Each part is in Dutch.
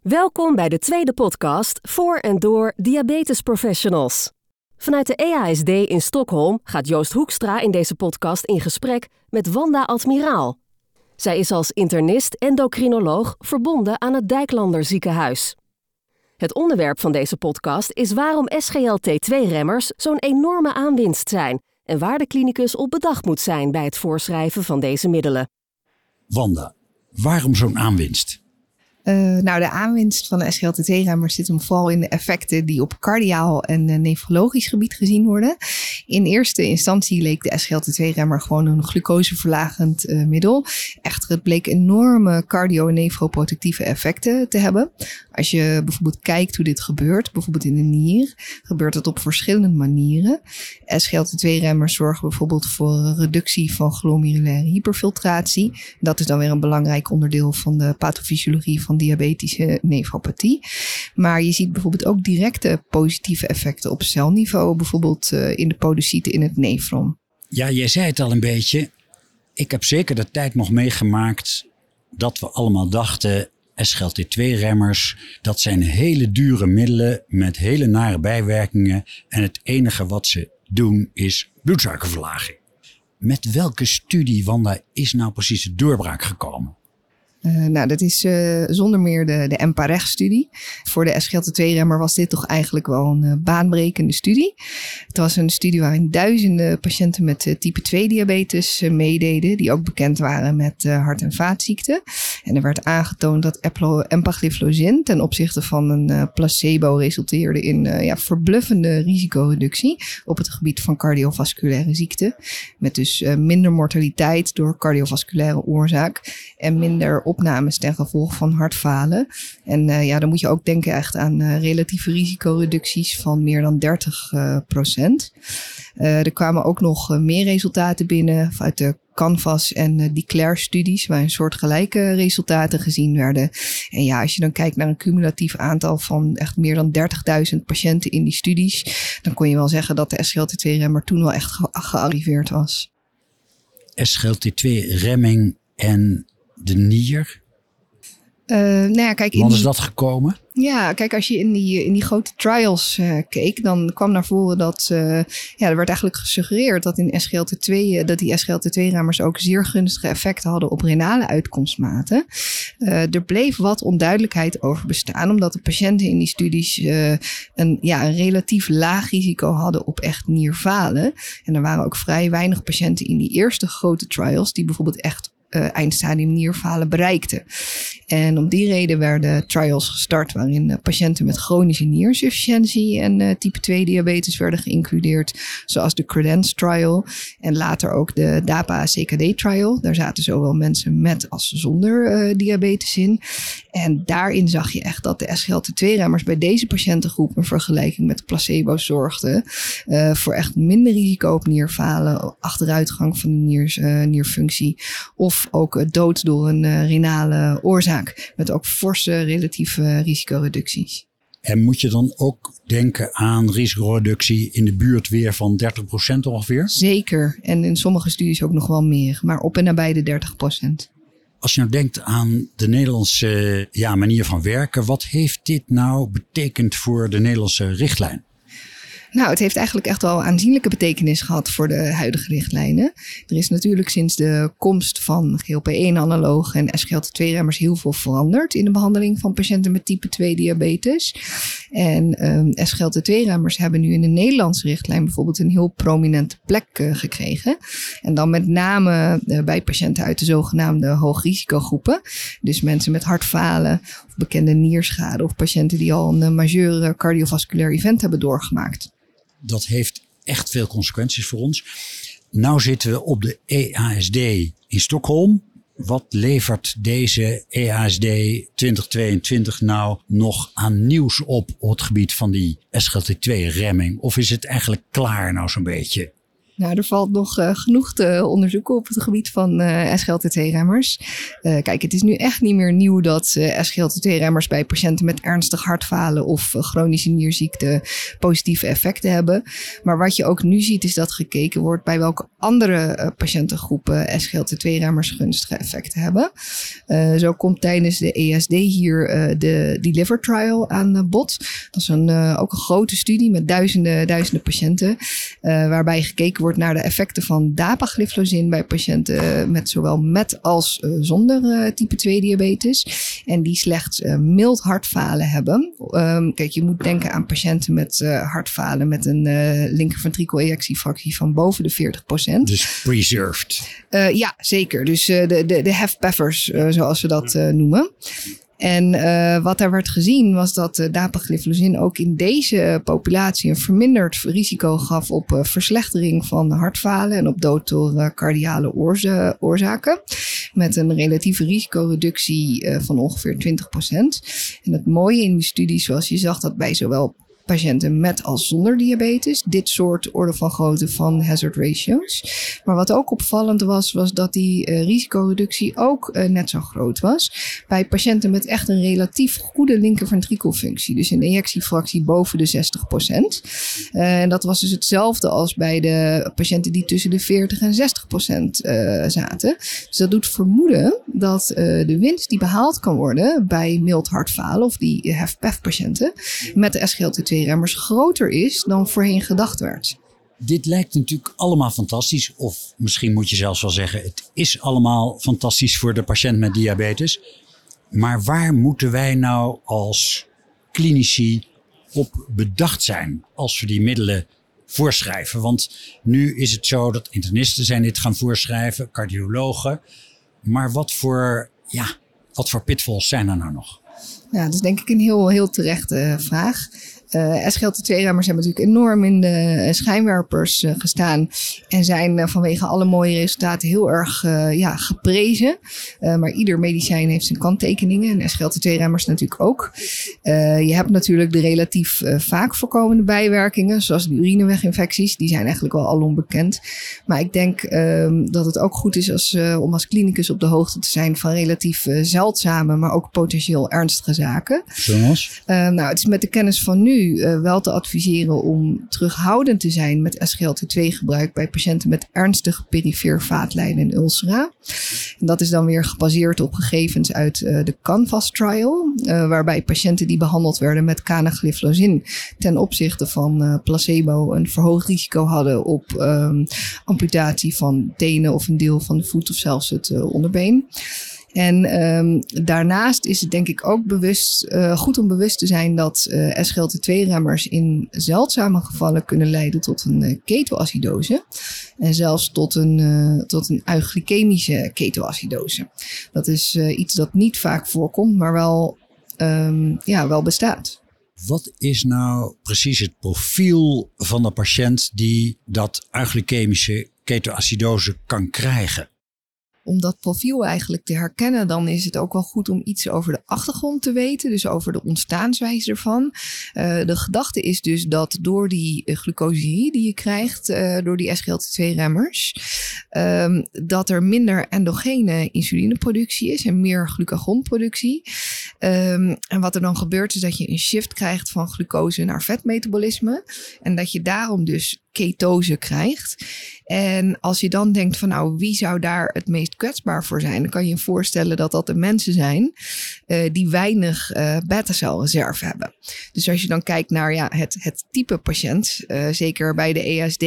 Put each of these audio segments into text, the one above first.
Welkom bij de tweede podcast voor en door diabetes professionals. Vanuit de EASD in Stockholm gaat Joost Hoekstra in deze podcast in gesprek met Wanda Admiraal. Zij is als internist endocrinoloog verbonden aan het Dijklander ziekenhuis. Het onderwerp van deze podcast is waarom SGLT2-remmers zo'n enorme aanwinst zijn en waar de klinicus op bedacht moet zijn bij het voorschrijven van deze middelen. Wanda, waarom zo'n aanwinst? Uh, nou, de aanwinst van de SGLT2-remmers zit hem vooral in de effecten die op cardiaal en uh, nefrologisch gebied gezien worden. In eerste instantie leek de SGLT2-remmer gewoon een glucoseverlagend uh, middel. Het bleek enorme cardio- en nefroprotectieve effecten te hebben. Als je bijvoorbeeld kijkt hoe dit gebeurt, bijvoorbeeld in de nier, gebeurt het op verschillende manieren. SGLT2-remmers zorgen bijvoorbeeld voor een reductie van glomerulaire hyperfiltratie. Dat is dan weer een belangrijk onderdeel van de pathofysiologie van diabetische nefropathie. Maar je ziet bijvoorbeeld ook directe positieve effecten op celniveau, bijvoorbeeld uh, in de podocyten in het nefron. Ja, jij zei het al een beetje. Ik heb zeker de tijd nog meegemaakt dat we allemaal dachten SGLT2-remmers, dat zijn hele dure middelen met hele nare bijwerkingen. En het enige wat ze doen is bloedsuikerverlaging. Met welke studie, Wanda, is nou precies de doorbraak gekomen? Uh, nou, dat is uh, zonder meer de, de MPAREG-studie. Voor de SGLT2-remmer was dit toch eigenlijk wel een uh, baanbrekende studie. Het was een studie waarin duizenden patiënten met type 2-diabetes meededen, die ook bekend waren met hart- en vaatziekten. En er werd aangetoond dat empagliflozin ten opzichte van een placebo resulteerde in ja, verbluffende risicoreductie op het gebied van cardiovasculaire ziekten. Met dus minder mortaliteit door cardiovasculaire oorzaak en minder opnames ten gevolge van hartfalen. En ja, dan moet je ook denken echt aan relatieve risicoreducties van meer dan 30 uh, procent. er kwamen ook nog meer resultaten binnen uit de Canvas en Declare-studies, waar een soort gelijke resultaten gezien werden. En ja, als je dan kijkt naar een cumulatief aantal van echt meer dan 30.000 patiënten in die studies, dan kon je wel zeggen dat de SGLT2-remmer toen wel echt ge gearriveerd was. SGLT2-remming en de nier. Uh, nou ja, kijk, Wat is dat gekomen? Ja, kijk, als je in die, in die grote trials uh, keek, dan kwam naar voren dat uh, ja, er werd eigenlijk gesuggereerd dat in SGLT2, dat die SGLT2-remmers ook zeer gunstige effecten hadden op renale uitkomstmaten. er bleef wat onduidelijkheid over bestaan, omdat de patiënten in die studies een, ja, een relatief laag risico hadden op echt nierfalen. En er waren ook vrij weinig patiënten in die eerste grote trials die bijvoorbeeld echt uh, eindstadium nierfalen bereikten. En om die reden werden trials gestart waarin uh, patiënten met chronische nierinsufficiëntie en uh, type 2 diabetes werden geïncludeerd, zoals de Credence trial en later ook de DAPA CKD trial. Daar zaten zowel mensen met als zonder diabetes in. En daarin zag je echt dat de SGLT2-remmers bij deze patiëntengroep in vergelijking met placebo zorgden voor echt minder risico op nierfalen, achteruitgang van de nierfunctie of ook dood door een uh, renale oorzaak. Met ook forse relatieve risicoreducties. En moet je dan ook denken aan risicoreductie in de buurt weer van 30% ongeveer? Zeker. En in sommige studies ook nog wel meer. Maar op en nabij de 30%. Als je nou denkt aan de Nederlandse ja, manier van werken, wat heeft dit nou betekend voor de Nederlandse richtlijn? Nou, het heeft eigenlijk echt wel aanzienlijke betekenis gehad voor de huidige richtlijnen. Er is natuurlijk sinds de komst van GLP-1-analogen en SGLT2-remmers heel veel veranderd in de behandeling van patiënten met type 2 diabetes. En um, SGLT2-remmers hebben nu in de Nederlandse richtlijn bijvoorbeeld een heel prominente plek uh, gekregen. En dan met name uh, bij patiënten uit de zogenaamde hoogrisicogroepen. Dus mensen met hartfalen of bekende nierschade of patiënten die al een uh, majeure cardiovasculair event hebben doorgemaakt dat heeft echt veel consequenties voor ons. Nou zitten we op de EASD in Stockholm. Wat levert deze EASD 2022 nou nog aan nieuws op op het gebied van die SGLT2-remming? Of is het eigenlijk klaar nou zo'n beetje? Nou, er valt nog uh, genoeg te onderzoeken op het gebied van uh, SGLT2-remmers. Uh, kijk, het is nu echt niet meer nieuw dat SGLT2-remmers bij patiënten met ernstig hartfalen of chronische nierziekte positieve effecten hebben. Maar wat je ook nu ziet, is dat gekeken wordt bij welke andere patiëntengroepen SGLT2-remmers gunstige effecten hebben. zo komt tijdens de ESD hier de Deliver Trial aan bod. Dat is een, ook een grote studie met duizenden, duizenden patiënten, waarbij gekeken wordt naar de effecten van dapagliflozin bij patiënten met zowel met als uh, zonder uh, type 2 diabetes. En die slechts uh, mild hartfalen hebben. Um, kijk, je moet denken aan patiënten met hartfalen met een linkerventrikel-ejectiefractie van boven de 40%. Dus preserved. ja, zeker. Dus de, de, de HFpEFers, zoals we dat noemen. En uh, wat er werd gezien was dat uh, dapagliflozin ook in deze populatie een verminderd risico gaf op verslechtering van hartfalen en op dood door cardiale oorza oorzaken. Met een relatieve risicoreductie van ongeveer 20%. En het mooie in die studie, zoals je zag, dat bij zowel patiënten met als zonder diabetes. Dit soort orde van grootte van hazard ratios. Maar wat ook opvallend was, was dat die uh, risicoreductie ook uh, net zo groot was. Bij patiënten met echt een relatief goede linkerventrikelfunctie. Dus een ejectiefractie boven de 60 procent. Uh, en dat was dus hetzelfde als bij de patiënten die tussen de 40 en 60 procent zaten. Dus dat doet vermoeden dat de winst die behaald kan worden bij mild hartfalen of die HFpEF-patiënten met de SGLT2 remmers groter is dan voorheen gedacht werd. Dit lijkt natuurlijk allemaal fantastisch. Of misschien moet je zelfs wel zeggen: het is allemaal fantastisch voor de patiënt met diabetes. Maar waar moeten wij nou als klinici op bedacht zijn als we die middelen voorschrijven? Want nu is het zo dat internisten zijn dit gaan voorschrijven, cardiologen. Maar wat voor, ja, wat voor pitfalls zijn er nou nog? Ja, dat is denk ik een heel, heel terechte vraag. Uh, SGLT2-remmers hebben natuurlijk enorm in de eh, schijnwerpers uh, gestaan. En zijn uh, vanwege alle mooie resultaten heel erg ja, geprezen. maar ieder medicijn heeft zijn kanttekeningen. En SGLT2-remmers natuurlijk ook. je hebt natuurlijk de relatief vaak voorkomende bijwerkingen. Zoals de urineweginfecties. Die zijn eigenlijk wel al onbekend. Maar ik denk ehm, dat het ook goed is als, om als klinicus op de hoogte te zijn van relatief zeldzame, maar ook potentieel ernstige zaken. Zoals? nou, het is met de kennis van nu uh, wel te adviseren om terughoudend te zijn met SGLT2-gebruik bij patiënten met ernstig perifeer vaatlijden en ulcera. En dat is dan weer gebaseerd op gegevens uit uh, de Canvas trial, uh, waarbij patiënten die behandeld werden met canagliflozin ten opzichte van placebo een verhoogd risico hadden op um, amputatie van tenen of een deel van de voet of zelfs het onderbeen. En um, daarnaast is het denk ik ook bewust, uh, goed om bewust te zijn dat uh, SGLT2-remmers in zeldzame gevallen kunnen leiden tot een uh, ketoacidose. En zelfs tot een, tot een ketoacidose. Dat is iets dat niet vaak voorkomt, maar wel, um, ja, wel bestaat. Wat is nou precies het profiel van de patiënt die dat euglycemische ketoacidose kan krijgen? Om dat profiel eigenlijk te herkennen, dan is het ook wel goed om iets over de achtergrond te weten, dus over de ontstaanswijze ervan. Uh, de gedachte is dus dat door die uh, glucoserie die je krijgt, uh, door die SGLT2-remmers, um, dat er minder endogene insulineproductie is en meer glucagonproductie. Um, en wat er dan gebeurt is dat je een shift krijgt van glucose naar vetmetabolisme en dat je daarom dus ketose krijgt. En als je dan denkt van nou, wie zou daar het meest kwetsbaar voor zijn? Dan kan je je voorstellen dat dat de mensen zijn uh, die weinig uh, beta-celreserve hebben. Dus als je dan kijkt naar ja, het, het type patiënt, uh, zeker bij de ESD,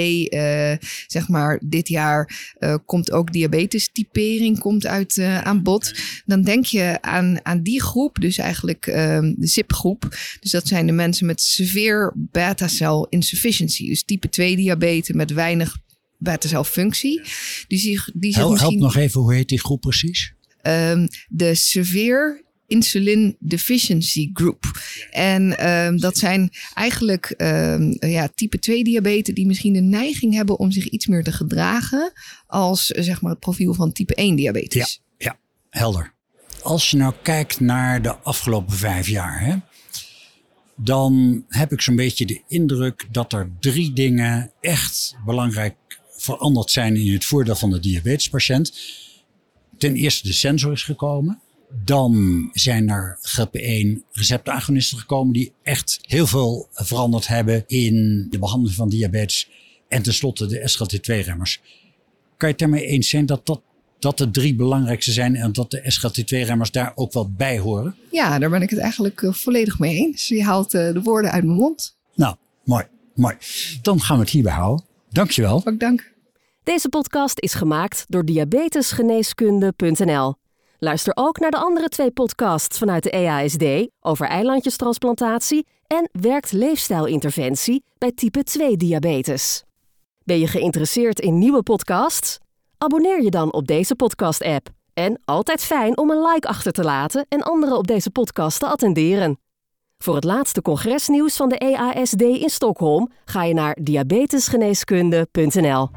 zeg maar dit jaar komt ook diabetes-typering komt uit aan bod. Dan denk je aan, aan die groep, dus eigenlijk ehm, de SIP-groep. Dus dat zijn de mensen met severe beta-cell insufficiency. Dus type 2 diabetes met weinig beta-celfunctie. Die, die Help, misschien, help nog even, hoe heet die groep precies? Um, de severe insulin deficiency group. En um, dat zijn eigenlijk um, ja, type 2 diabetes die misschien de neiging hebben om zich iets meer te gedragen als zeg maar het profiel van type 1 diabetes. Ja, ja helder. Als je nou kijkt naar de afgelopen vijf jaar, hè, dan heb ik zo'n beetje de indruk dat er drie dingen echt belangrijk veranderd zijn in het voordeel van de diabetespatiënt. Ten eerste de sensor is gekomen. Dan zijn er GLP-1 receptagonisten gekomen die echt heel veel veranderd hebben in de behandeling van diabetes. En tenslotte de SGLT2-remmers. Kan je het daarmee eens zijn dat dat, dat de drie belangrijkste zijn en dat de SGLT2-remmers daar ook wel bij horen? Ja, daar ben ik het eigenlijk uh, volledig mee eens. Je haalt uh, de woorden uit mijn mond. Nou, mooi, mooi. Dan gaan we het hierbij houden. Dankjewel. Ook dank. Deze podcast is gemaakt door diabetesgeneeskunde.nl. Luister ook naar de andere twee podcasts vanuit de EASD over eilandjestransplantatie en werkt leefstijlinterventie bij type 2 diabetes. Ben je geïnteresseerd in nieuwe podcasts? Abonneer je dan op deze podcast-app. En altijd fijn om een like achter te laten en anderen op deze podcast te attenderen. Voor het laatste congresnieuws van de EASD in Stockholm ga je naar diabetesgeneeskunde.nl.